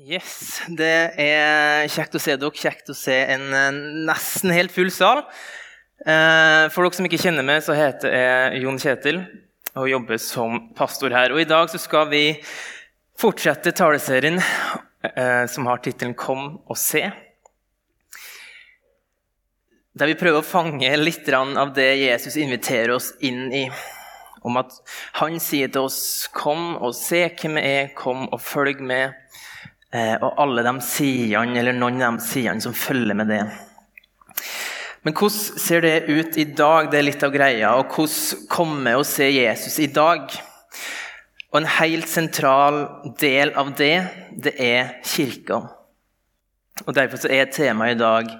Yes, Det er kjekt å se dere. Kjekt å se en eh, nesten helt full sal. Eh, for dere som ikke kjenner meg, så heter jeg Jon Kjetil og jobber som pastor her. Og I dag så skal vi fortsette taleserien eh, som har tittelen 'Kom og se'. Der vi prøver å fange litt av det Jesus inviterer oss inn i. Om at han sier til oss 'Kom og se hvem jeg er. Kom og følg med'. Eh, og alle de sidene, eller noen av de sidene som følger med det. Men hvordan ser det ut i dag? Det er litt av greia. Og hvordan komme og se Jesus i dag? Og en helt sentral del av det, det er kirka. Og Derfor er temaet i dag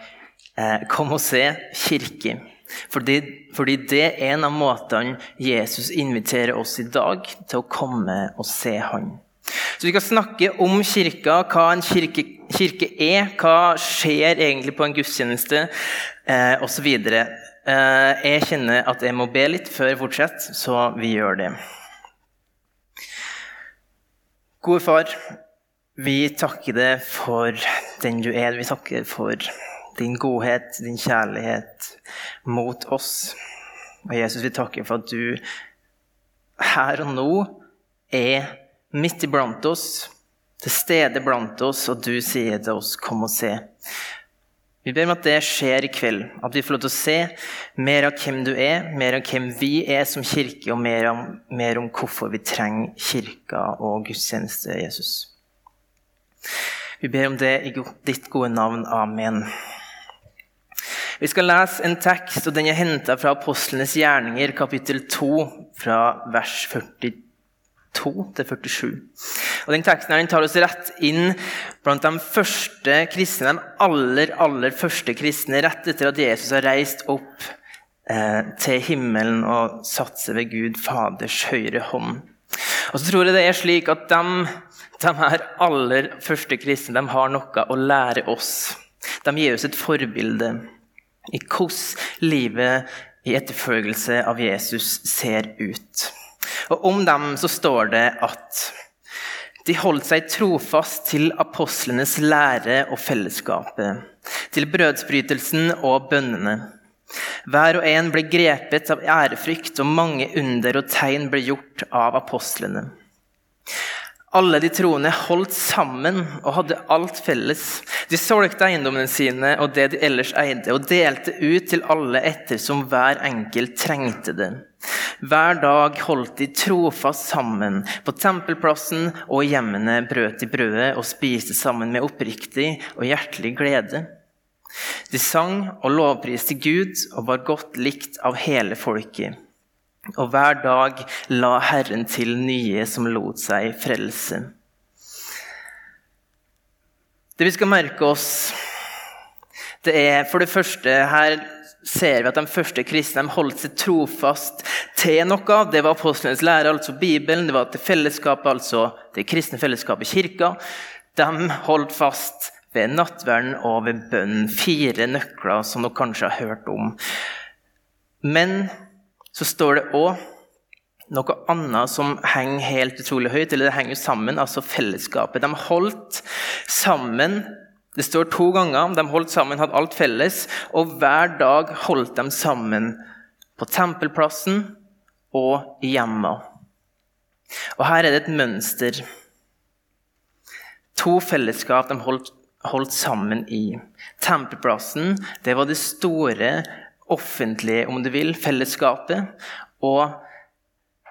eh, 'Kom og se kirke'. Fordi, fordi, det er en av måtene Jesus inviterer oss i dag til å komme og se Han. Så Vi skal snakke om kirka, hva en kirke, kirke er, hva skjer egentlig på en gudstjeneste eh, osv. Eh, jeg kjenner at jeg må be litt før jeg fortsetter, så vi gjør det. Gode far, vi takker deg for den du er. Vi takker for din godhet, din kjærlighet mot oss. Og Jesus, vi takker for at du her og nå er midt iblant oss, til stede blant oss, og du sier til oss 'kom og se'. Vi ber om at det skjer i kveld, at vi får lov til å se mer av hvem du er, mer av hvem vi er som kirke, og mer om, mer om hvorfor vi trenger kirka og gudstjeneste, Jesus. Vi ber om det i ditt gode navn. Amen. Vi skal lese en tekst, og den er henta fra Apostlenes gjerninger, kapittel 2, fra vers 42 2-47. Og Den teksten her, den tar oss rett inn blant de første kristne, de aller, aller første kristne, rett etter at Jesus har reist opp eh, til himmelen og satt seg ved Gud Faders høyre hånd. Og så tror jeg det er slik at de, de her aller første kristne de har noe å lære oss. De gir oss et forbilde i hvordan livet i etterfølgelse av Jesus ser ut. Og Om dem så står det at de holdt seg trofast til apostlenes lære og fellesskapet, til brødsbrytelsen og bønnene. Hver og en ble grepet av ærefrykt, og mange under og tegn ble gjort av apostlene. Alle de troende holdt sammen og hadde alt felles. De solgte eiendommene sine og det de ellers eide, og delte ut til alle ettersom hver enkelt trengte det. Hver dag holdt de trofast sammen. På tempelplassen og i hjemmene brøt de brødet og spiste sammen med oppriktig og hjertelig glede. De sang og lovpriste Gud og var godt likt av hele folket. Og hver dag la Herren til nye som lot seg frelse. Det vi skal merke oss, det er for det første Her ser vi at de første kristne holdt seg trofast til noe. Det var apostlenes lære, altså Bibelen. Det var til fellesskapet, altså det kristne fellesskapet, kirka. De holdt fast ved nattverden og ved bønnen. Fire nøkler som dere kanskje har hørt om. Men så står det òg noe annet som henger helt utrolig høyt, eller det henger sammen, altså fellesskapet. De holdt sammen. Det står to ganger. De holdt sammen, hadde alt felles. Og hver dag holdt de sammen på tempelplassen og i hjemmet. Og her er det et mønster. To fellesskap de holdt, holdt sammen i. Tempelplassen det var det store offentlige, om du vil, fellesskapet. Og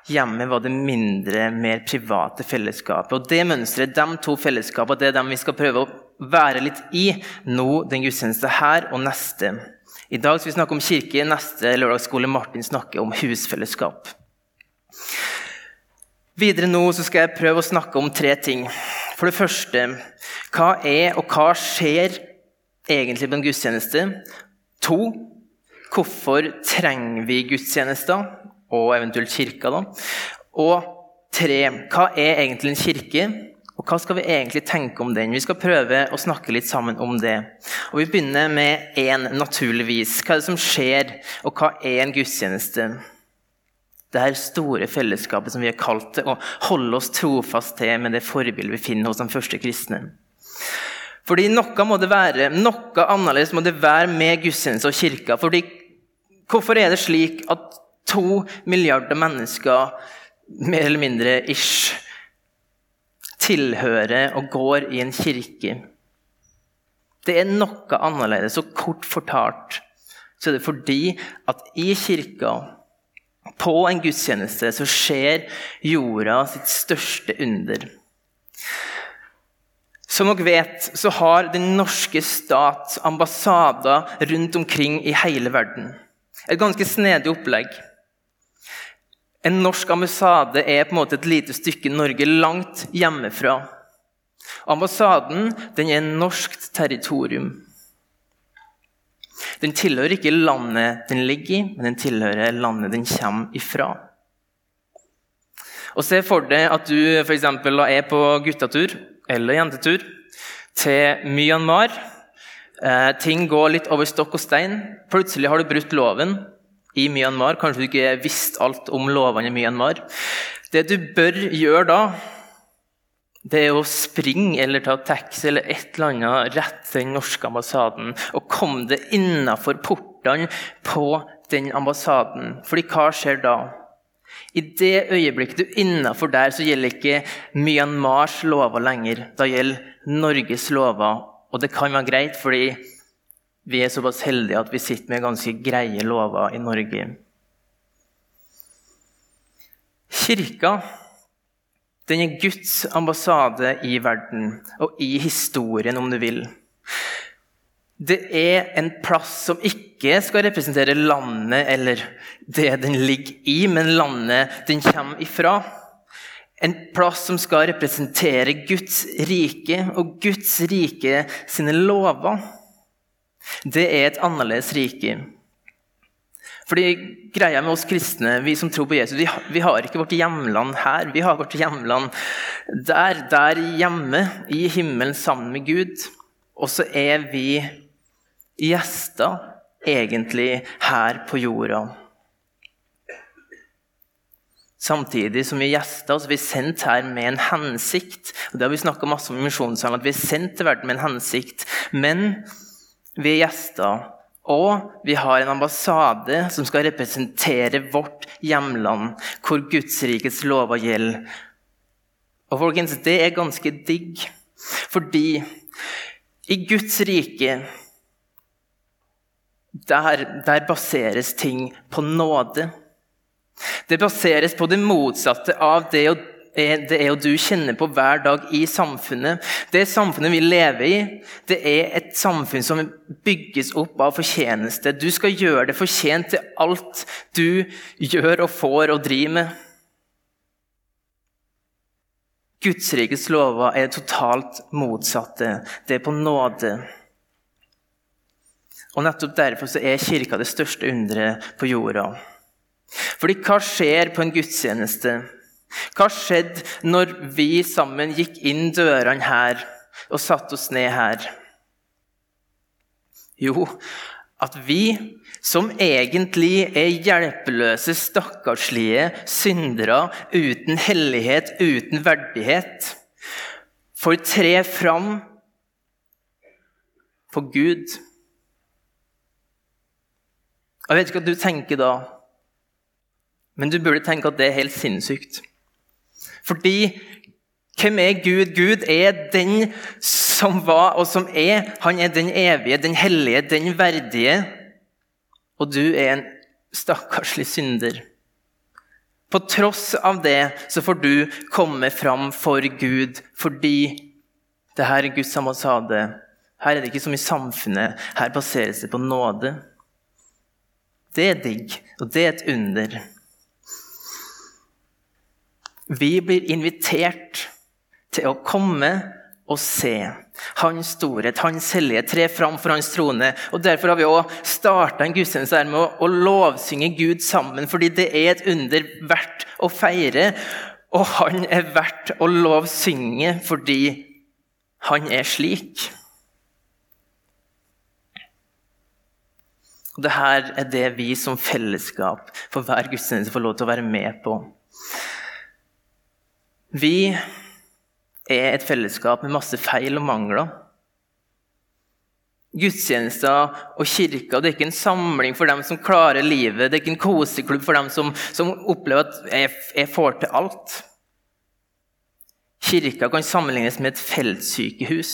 hjemmet var det mindre, mer private fellesskapet. Og det mønsteret, de to fellesskapene, det er dem vi skal prøve å være litt i nå den gudstjenesten her og neste. I dag skal vi snakke om kirke, neste lørdagsskole Martin snakker om husfellesskap. Videre nå skal jeg prøve å snakke om tre ting. For det første, hva er og hva skjer egentlig på en gudstjeneste? To, Hvorfor trenger vi gudstjenester, og eventuelt kirka? da? Og tre, hva er egentlig en kirke? Og hva skal vi egentlig tenke om den? Vi skal prøve å snakke litt sammen om det. Og Vi begynner med én, naturligvis. Hva er det som skjer, og hva er en gudstjeneste? Det her store fellesskapet som vi har kalt det, å holde oss trofast til med det forbildet vi finner hos de første kristne. Fordi noe må det være, noe annerledes må det være med gudstjeneste og kirka. Fordi hvorfor er det slik at to milliarder mennesker, mer eller mindre ish, tilhører og går i en kirke? Det er noe annerledes, og kort fortalt så er det fordi at i kirka, på en gudstjeneste, så skjer jorda sitt største under. Som dere vet, så har den norske stat ambassader rundt omkring i hele verden. Et ganske snedig opplegg. En norsk ambassade er på en måte et lite stykke Norge langt hjemmefra. Ambassaden den er norskt territorium. Den tilhører ikke landet den ligger i, men den tilhører landet den kommer ifra. Og Se for deg at du for eksempel, er på guttatur eller jentetur til Myanmar. Eh, ting går litt over stokk og stein. Plutselig har du brutt loven i Myanmar. Kanskje du ikke visste alt om lovene i Myanmar. Det du bør gjøre da, det er å springe eller ta taxi eller et eller annet rett til den norske ambassaden og komme deg innafor portene på den ambassaden. Fordi hva skjer da? I det øyeblikket du er innafor der, så gjelder ikke Myanmars lover lenger. Da gjelder Norges lover. Og det kan være greit, fordi vi er såpass heldige at vi sitter med ganske greie lover i Norge. Kirka den er Guds ambassade i verden og i historien, om du vil. Det er en plass som ikke skal representere landet eller det den ligger i, men landet den kommer ifra. En plass som skal representere Guds rike og Guds rike sine lover. Det er et annerledes rike. Fordi greia med oss kristne, vi som tror på Jesus, vi har, vi ikke vårt hjemland her. Vi har vårt hjemland der, der hjemme i himmelen sammen med Gud. Og så er vi gjester egentlig her på jorda. Samtidig som vi er gjester, så er sendt her med en hensikt. Og Det har vi snakka masse om i misjonssalen, at vi er sendt til verden med en hensikt. Men vi er gjester og vi har en ambassade som skal representere vårt hjemland, hvor Gudsrikets lover gjelder. Og folkens, det er ganske digg, fordi i Guds rike der, der baseres ting på nåde. Det baseres på det motsatte av det å det er og du kjenner på hver dag i samfunnet. Det samfunnet vi lever i, det er et samfunn som bygges opp av fortjeneste. Du skal gjøre det fortjent til alt du gjør og får og driver med. Gudsrikets lover er totalt motsatte. Det er på nåde. Og Nettopp derfor er kirka det største underet på jorda. Fordi hva skjer på en gudstjeneste? Hva skjedde når vi sammen gikk inn dørene her og satte oss ned her? Jo, at vi, som egentlig er hjelpeløse, stakkarslige syndere uten hellighet, uten verdighet, får tre fram for Gud. Jeg vet ikke hva du tenker da, men du burde tenke at det er helt sinnssykt. Fordi hvem er Gud? Gud er den som var og som er. Han er den evige, den hellige, den verdige. Og du er en stakkarslig synder. På tross av det så får du komme fram for Gud fordi det her er Guds ambassade. Her er det ikke som i samfunnet. Her baseres det på nåde. Det er digg, og det er et under. Vi blir invitert til å komme og se hans storhet, hans hellige, tre fram for hans trone. Og Derfor har vi også starta en gudstjeneste med å, lovsynge Gud sammen, fordi det er et under verdt å feire. Og han er verdt å lovsynge fordi han er slik. Og Dette er det vi som fellesskap for hver gudstjeneste får lov til å være med på. Vi er et fellesskap med masse feil og mangler. Gudstjenester og kirker det er ikke en samling for dem som klarer livet. Det er ikke en koseklubb for dem som, som opplever at jeg, jeg, får til alt. Kirka kan sammenlignes med et feltsykehus.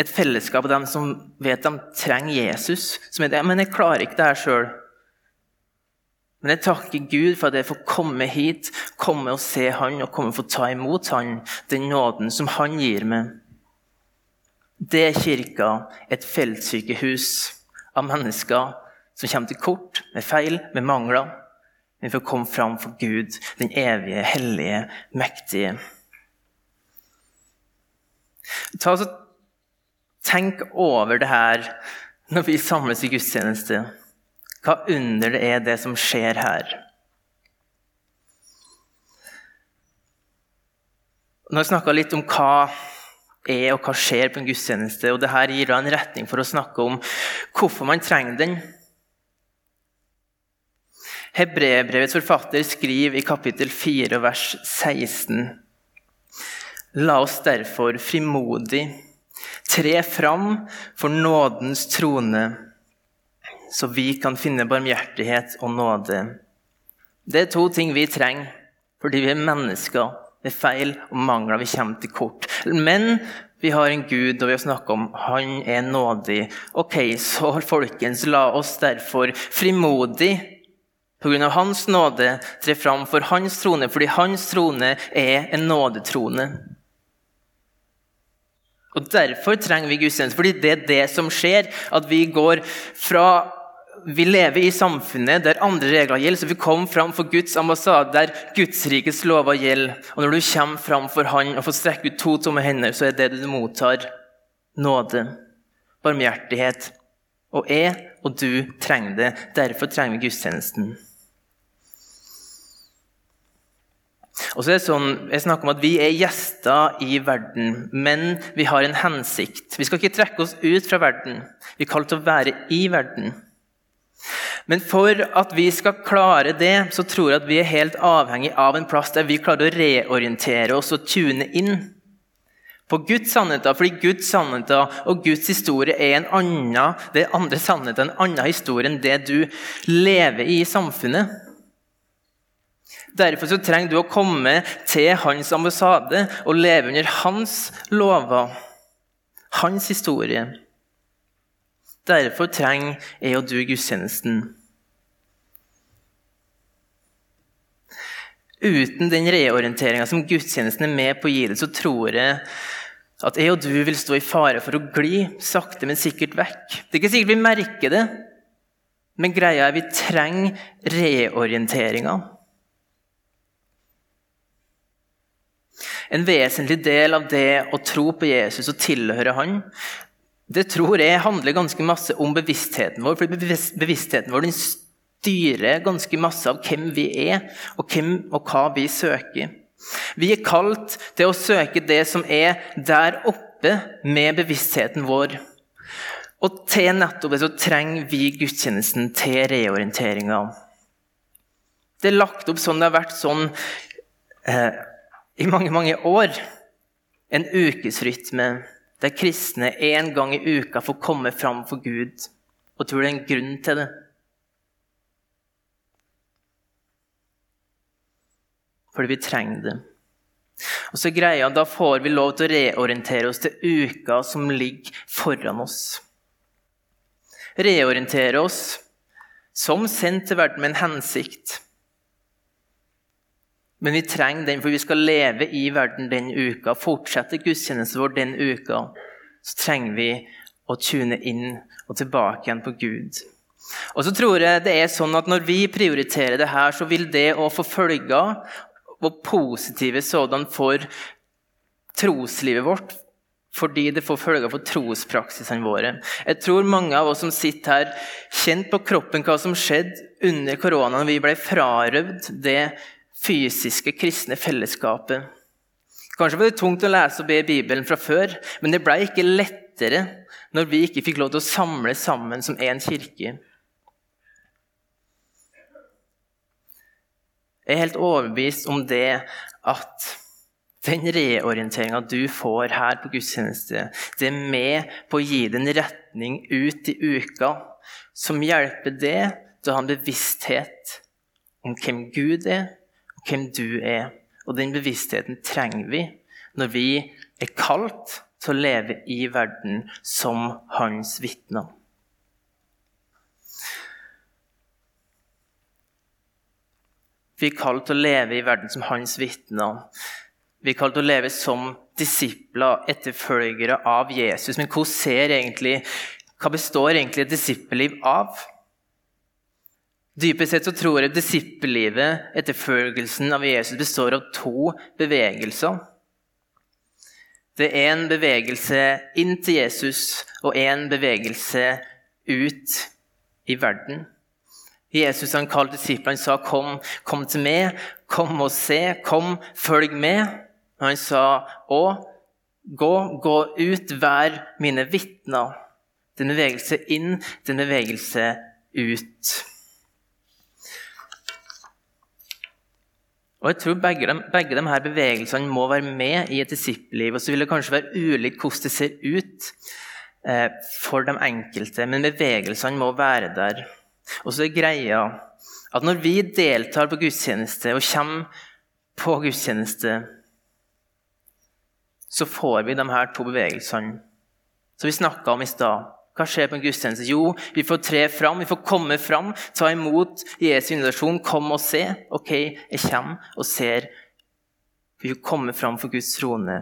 Et fellesskap av dem som vet de trenger Jesus. Som er det, men jeg klarer ikke det her sjøl. Men jeg takker Gud for at jeg får komme hit, komme og se Han og komme og få ta imot Han, den nåden som Han gir meg. Det er kirka, et feltsykehus av mennesker som kommer til kort, med feil, med mangler. Men får komme fram for Gud, den evige, hellige, mektige. Ta oss Tenk over det her når vi samles i gudstjeneste. Hva under det er det som skjer her? Nå har jeg snakka litt om hva er, og hva skjer på en gudstjeneste. og Dette gir en retning for å snakke om hvorfor man trenger den. Hebreerbrevets forfatter skriver i kapittel 4, vers 16.: La oss derfor frimodig tre fram for nådens trone, så vi kan finne barmhjertighet og nåde. Det er to ting vi trenger fordi vi er mennesker med feil og mangler. Vi kommer til kort. Men vi har en Gud, og vi har snakka om han er nådig. Ok, så folkens, la oss derfor frimodig pga. Hans nåde tre fram for Hans trone, fordi Hans trone er en nådetrone. Og Derfor trenger vi gudstjeneste, fordi det er det som skjer. At vi går fra vi lever i samfunnet der andre regler gjelder, så vi kommer fram for Guds ambassade, der Guds rikes lover gjelder. Og når du kommer fram for Han og får strekke ut to tomme hender, så er det du mottar. Nåde, barmhjertighet. Og jeg og du trenger det. Derfor trenger vi gudstjenesten. Og så er det sånn, Jeg snakker om at vi er gjester i verden, men vi har en hensikt. Vi skal ikke trekke oss ut fra verden. Vi er kalt til å være i verden. Men for at vi skal klare det, så tror jeg at vi er helt avhengig av en plass der vi klarer å reorientere oss og tune inn på Guds sannheter. Fordi Guds sannheter og Guds historie er en annen, det er andre sannheter, en annen historie enn det du lever i i samfunnet. Derfor så trenger du å komme til hans ambassade og leve under hans lover, hans historie. Derfor trenger jeg og du gudstjenesten. Uten den reorienteringa som gudstjenesten er med på å gi deg, så tror jeg at jeg og du vil stå i fare for å gli sakte, men sikkert vekk. Det er ikke sikkert vi merker det, men greia er vi trenger reorienteringa. En vesentlig del av det å tro på Jesus og tilhøre Han, det tror jeg handler ganske masse om bevisstheten vår. for Bevisstheten vår styrer ganske masse av hvem vi er, og, hvem, og hva vi søker. Vi er kalt til å søke det som er der oppe med bevisstheten vår. Og til nettopp det så trenger vi gudstjenesten til reorienteringa. Det er lagt opp sånn det har vært sånn eh, i mange, mange år. En ukesrytme der kristne en gang i uka får komme fram for Gud. Og tror det er en grunn til det. Fordi vi trenger det. Og så greia, Da får vi lov til å reorientere oss til uka som ligger foran oss. Reorientere oss som sendt til verden med en hensikt. Men vi trenger den, for vi skal leve i verden den uka. Fortsette gudstjenesten vår den uka. Så trenger vi å tune inn og tilbake igjen på Gud. Og så tror jeg det er sånn at Når vi prioriterer det her, så vil det å få følger, og positive sådan, for troslivet vårt. Fordi det får følger for trospraksisene våre. Jeg tror mange av oss som sitter her, kjente på kroppen hva som skjedde under koronaen. Vi ble frarøvd det fysiske kristne fellesskapet. Kanskje var det tungt å lese og be Bibelen fra før, men det ble ikke lettere når vi ikke fikk lov til å samle sammen som én kirke. Jeg er helt overbevist om det at den reorienteringa du får her på gudstjeneste, det er med på å gi deg en retning ut i uka som hjelper deg til å ha en bevissthet om hvem Gud er, hvem du er. Og den bevisstheten trenger vi når vi er kalt til å leve i verden som hans vitner. Vi er kalt til å leve i verden som hans vitner. Vi er kalt til å leve som disipler, etterfølgere av Jesus. Men egentlig, hva består egentlig et disippelliv av? Dypest sett så tror jeg disippellivet, etterfølgelsen av Jesus, består av to bevegelser. Det er en bevegelse inn til Jesus og en bevegelse ut i verden. Jesus han kalte disiplene sa, 'Kom, kom til meg. Kom og se. Kom, følg med.' Og han sa, 'Å, gå, gå ut, vær mine vitner.' Det er en bevegelse inn, det er en bevegelse ut. Og jeg tror begge, de, begge de her bevegelsene må være med i et disippelliv. Og så vil det kanskje være ulikt hvordan det ser ut eh, for de enkelte, men bevegelsene må være der. Og så er greia at når vi deltar på gudstjeneste og kommer på gudstjeneste, så får vi de her to bevegelsene som vi snakka om i stad. Hva skjer på en gudstjeneste? Jo, vi får tre fram, vi får komme fram, ta imot Jesu invitasjon, kom og se. Ok, jeg kommer og ser. Vi kommer fram for Guds trone.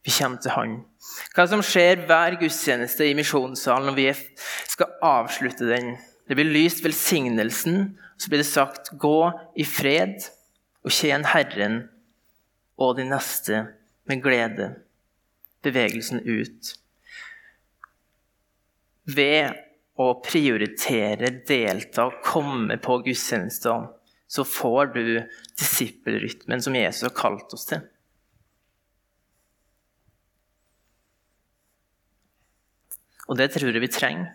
Vi kommer til Han. Hva som skjer hver gudstjeneste i misjonssalen når vi skal avslutte den? Det blir lyst velsignelsen, så blir det sagt 'gå i fred' og tjen Herren og de neste med glede. Bevegelsen ut. Ved å prioritere, delta, og komme på gudstjenester, så får du disippelrytmen som Jesus har kalt oss til. Og det tror jeg vi trenger.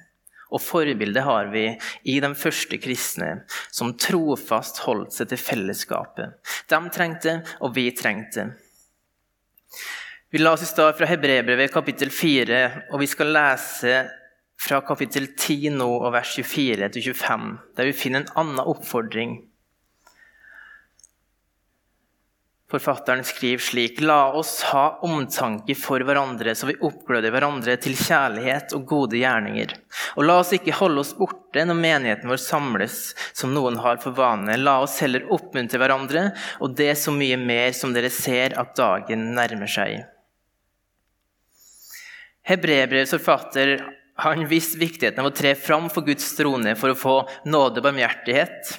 Og forbildet har vi i de første kristne, som trofast holdt seg til fellesskapet. De trengte, og vi trengte. Vi la oss i stad fra Hebrebrevet kapittel 4, og vi skal lese fra kapittel 10 nå og vers 24 til 25, der vi finner en annen oppfordring Forfatteren skriver slik.: La oss ha omtanke for hverandre, så vi oppgløder hverandre til kjærlighet og gode gjerninger. Og la oss ikke holde oss borte når menigheten vår samles, som noen har for vane. La oss heller oppmuntre hverandre, og det så mye mer som dere ser at dagen nærmer seg. Hebrebrevs forfatter han visste viktigheten av å tre fram for Guds trone for å få nåde og barmhjertighet.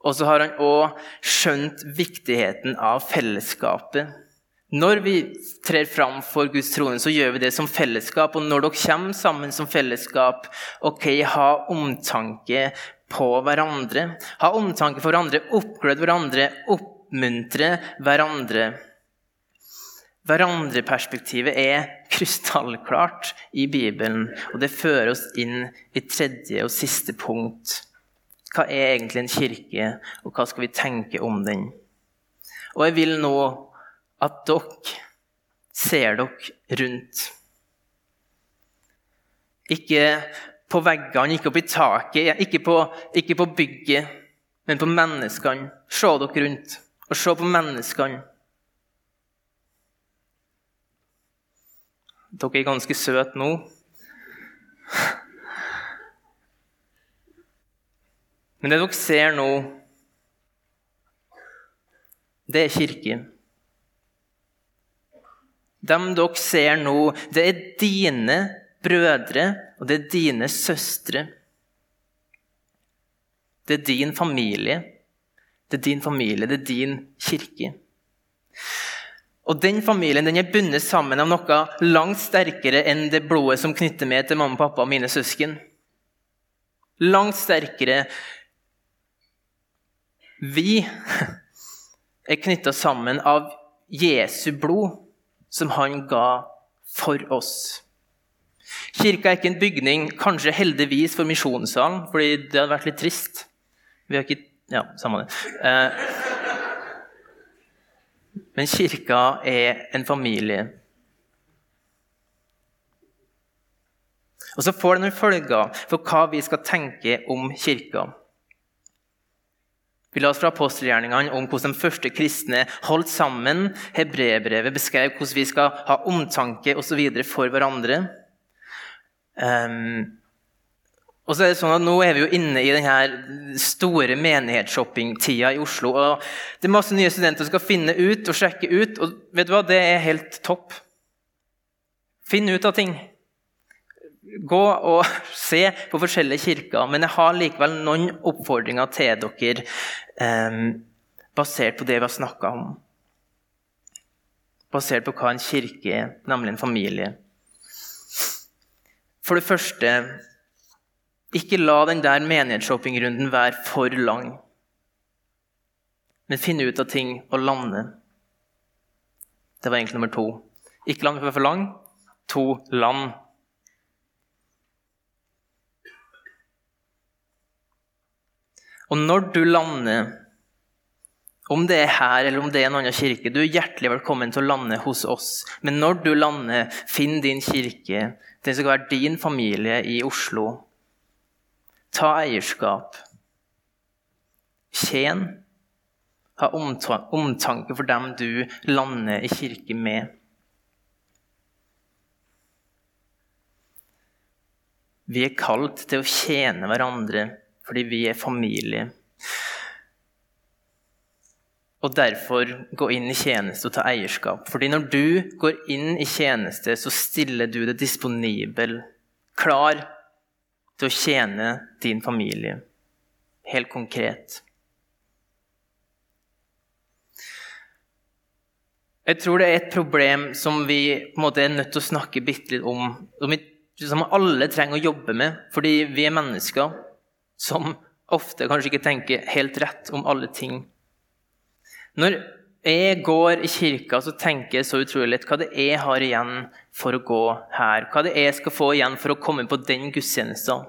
Og så har han òg skjønt viktigheten av fellesskapet. Når vi trer fram for Guds trone, så gjør vi det som fellesskap. Og når dere kommer sammen som fellesskap, ok, ha omtanke på hverandre. Ha omtanke for hverandre, oppglød hverandre, oppmuntre hverandre. Hverandreperspektivet er krystallklart i Bibelen, og det fører oss inn i tredje og siste punkt hva er egentlig en kirke, og hva skal vi tenke om den? Og jeg vil nå at dere ser dere rundt. Ikke på veggene, ikke opp i taket, ikke på, ikke på bygget, men på menneskene. Se dere rundt, og se på menneskene. Dere er ganske søte nå. Men det dere ser nå, det er kirken. Dem dere ser nå, det er dine brødre, og det er dine søstre. Det er din familie. Det er din familie, det er din kirke. Og Den familien den er bundet sammen av noe langt sterkere enn det blodet som knytter meg til mamma, pappa og mine søsken. Langt sterkere vi er knytta sammen av Jesu blod, som han ga for oss. Kirka er ikke en bygning, kanskje heldigvis for misjonssalen, fordi det hadde vært litt trist. Vi har ikke Ja, samme det. Eh, men kirka er en familie. Og så får det noen følger for hva vi skal tenke om kirka. Vi las fra apostelgjerningene om hvordan de første kristne holdt sammen. Hebreerbrevet beskrev hvordan vi skal ha omtanke og videre for hverandre. Um, og så er det sånn at Nå er vi jo inne i denne store menighetsshoppingtida i Oslo. og Det er masse nye studenter som skal finne ut og sjekke ut. og vet du hva, Det er helt topp. Finn ut av ting. Gå og se på forskjellige kirker. Men jeg har likevel noen oppfordringer til dere eh, basert på det vi har snakka om. Basert på hva en kirke er, nemlig en familie. For det første ikke la den der menighetsshoppingrunden være for lang. Men finne ut av ting og lande. Det var egentlig nummer to. Ikke la være for lang. To land. Og når du lander, om det er her eller om det er en annen kirke, du er hjertelig velkommen til å lande hos oss. Men når du lander, finn din kirke. Den som skal være din familie i Oslo. Ta eierskap. Tjen. Ha omtanke for dem du lander i kirke med. Vi er kalt til å tjene hverandre fordi vi er familie. Og derfor gå inn i tjeneste og ta eierskap. Fordi når du går inn i tjeneste, så stiller du deg disponibel, klar til å tjene din familie. Helt konkret. Jeg tror det er et problem som vi på en måte er nødt til å snakke litt om. Som, vi, som alle trenger å jobbe med, fordi vi er mennesker som ofte kanskje ikke tenker helt rett om alle ting. Når jeg går i kirka, så tenker jeg så utrolig litt hva det er jeg har igjen for å gå her. Hva det er jeg skal få igjen for å komme på den gudstjenesten.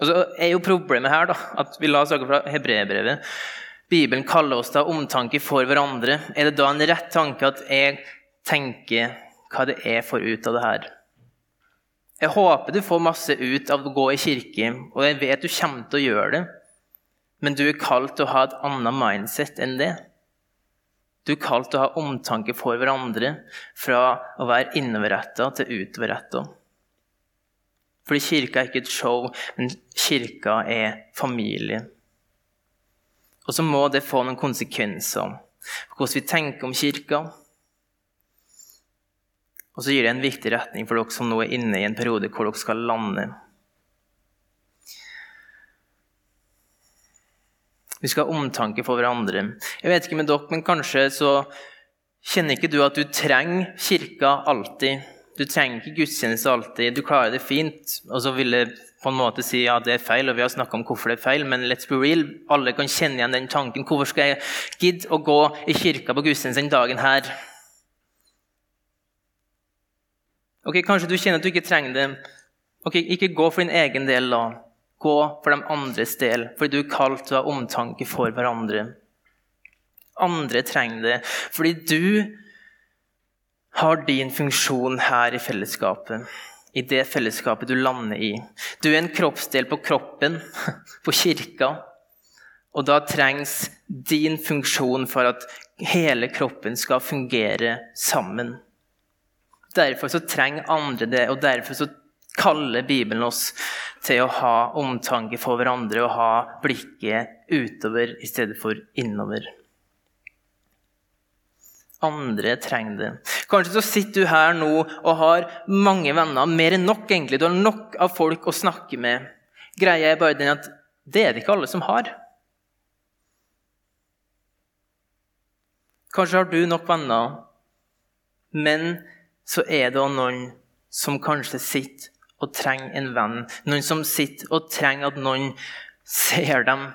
Og så er jo problemet her da, at vi la saker fra hebreerbrevet. Bibelen kaller oss da omtanke for hverandre. Er det da en rett tanke at jeg tenker hva det er for ut av det her? Jeg håper du får masse ut av å gå i kirke, og jeg vet du kommer til å gjøre det. Men du er kalt til å ha et annet mindset enn det. Du er kalt til å ha omtanke for hverandre, fra å være innoverretta til utoverretta. Fordi kirka er ikke et show, men kirka er familie. Og så må det få noen konsekvenser for hvordan vi tenker om kirka. Og så gir det en viktig retning for dere som nå er inne i en periode hvor dere skal lande. Vi skal ha omtanke for hverandre. Jeg vet ikke med dere, men kanskje så kjenner ikke du at du trenger kirka alltid. Du trenger ikke gudstjeneste alltid. Du klarer det fint. Og så vil jeg på en måte si ja, det er feil, og vi har snakka om hvorfor det er feil, men let's be real. Alle kan kjenne igjen den tanken. Hvorfor skal jeg gidde å gå i kirka på gudstjeneste den dagen her? Ok, Kanskje du kjenner at du ikke trenger det. Ok, Ikke gå for din egen del, da. Gå for de andres del, fordi du er kalt til å ha omtanke for hverandre. Andre trenger det fordi du har din funksjon her i fellesskapet. I det fellesskapet du lander i. Du er en kroppsdel på kroppen, på kirka. Og da trengs din funksjon for at hele kroppen skal fungere sammen. Derfor så trenger andre det, og derfor så kaller Bibelen oss til å ha omtanke for hverandre og ha blikket utover i stedet for innover. Andre trenger det. Kanskje så sitter du her nå og har mange venner, mer enn nok egentlig. Du har nok av folk å snakke med. Greia er bare den at det er det ikke alle som har. Kanskje har du nok venner, men så er det noen som kanskje sitter og trenger en venn. Noen som sitter og trenger at noen ser dem,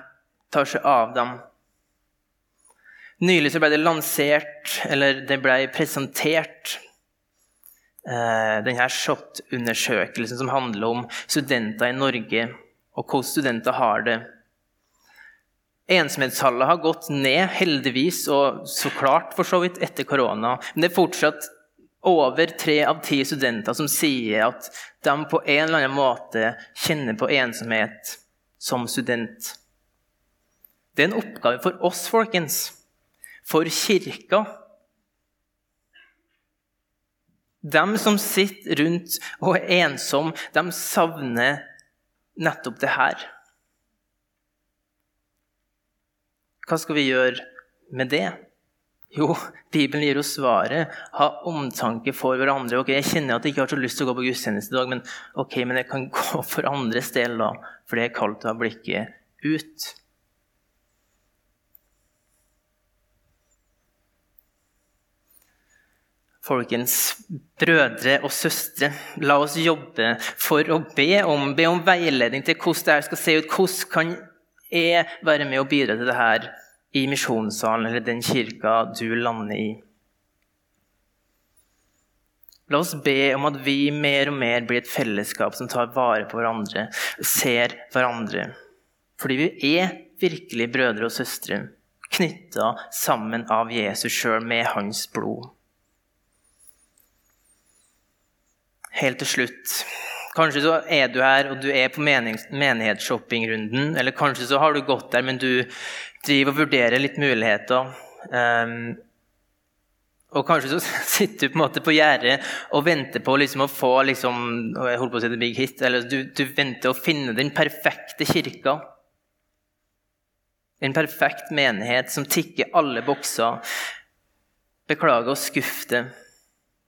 tar seg av dem. Nylig ble det lansert, eller det ble presentert, eh, denne SHoT-undersøkelsen som handler om studenter i Norge, og hvordan studenter har det. Ensomhetstallet har gått ned, heldigvis, og så klart for så vidt etter korona. Men det er fortsatt over tre av ti studenter som sier at de på en eller annen måte kjenner på ensomhet som student. Det er en oppgave for oss, folkens, for kirka. De som sitter rundt og er ensomme, de savner nettopp det her. Hva skal vi gjøre med det? Jo, Bibelen gir oss svaret. Ha omtanke for hverandre. Ok, Jeg kjenner at jeg ikke har så lyst til å gå på gudstjeneste i dag, men ok, men jeg kan gå for andre steder da. For det er kaldt å ha blikket ut. Folkens, brødre og søstre, la oss jobbe for å be om, be om veiledning til hvordan det skal se ut. Hvordan kan jeg være med og bidra til det her i misjonssalen eller den kirka du lander i? La oss be om at vi mer og mer blir et fellesskap som tar vare på hverandre, ser hverandre. Fordi vi er virkelig brødre og søstre, knytta sammen av Jesus sjøl med hans blod. Helt til slutt Kanskje så er du her og du er på menighetsshoppingrunden. Eller kanskje så har du gått der, men du driver og vurderer litt muligheter. Um, og kanskje så sitter du på en måte på gjerdet og venter på liksom å få liksom, jeg holdt på å si the big hit, eller du, du venter å finne den perfekte kirka. En perfekt menighet som tikker alle bokser. Beklager å skuffe deg.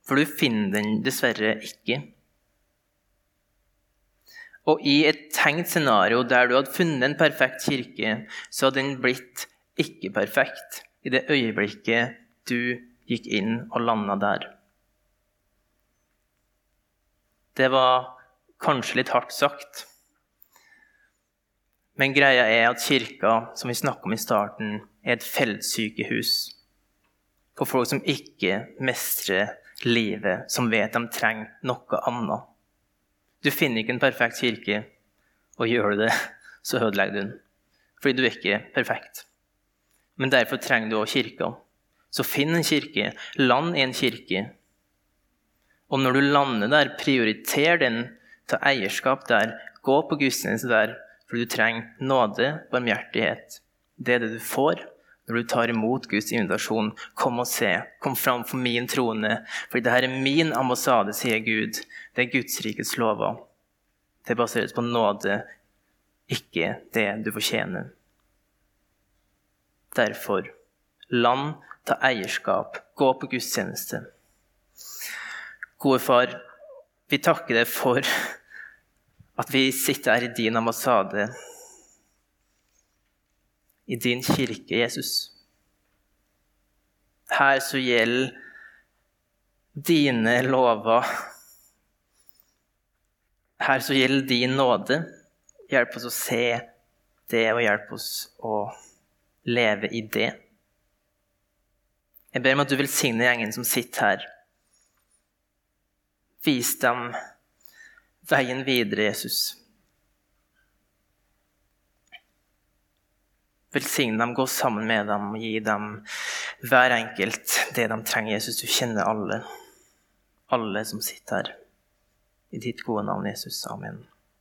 For du finner den dessverre ikke. Og i et tenkt scenario der du hadde funnet en perfekt kirke, så hadde den blitt ikke perfekt i det øyeblikket du gikk inn og landa der. Det var kanskje litt hardt sagt. Men greia er at kirka, som vi snakka om i starten, er et feltsykehus for folk som ikke mestrer livet, som vet de trenger noe annet. Du finner ikke en perfekt kirke, og gjør du det, så ødelegger du den. Fordi du er ikke perfekt. Men derfor trenger du også kirka. Så finn en kirke, land i en kirke. Og når du lander der, prioriter den, ta eierskap der, gå på gudstjeneste der, for du trenger nåde, barmhjertighet. Det er det du får når du tar imot Guds invitasjon. Kom og se. Kom fram for min trone. Fordi dette er min ambassade, sier Gud. Det er Guds rikets lover. Det baseres på nåde, ikke det du fortjener. Derfor, land, ta eierskap, gå på gudstjeneste. Gode far, vi takker deg for at vi sitter her i din ambassade i din kirke, Jesus. Her så gjelder dine lover. Her så gjelder din nåde. Hjelp oss å se det, og hjelp oss å leve i det. Jeg ber om at du velsigner gjengen som sitter her. Vis dem veien videre, Jesus. Velsigne dem, gå sammen med dem gi dem hver enkelt det de trenger. Jesus, du kjenner alle. Alle som sitter her. I ditt gode navn, Jesus. Amen.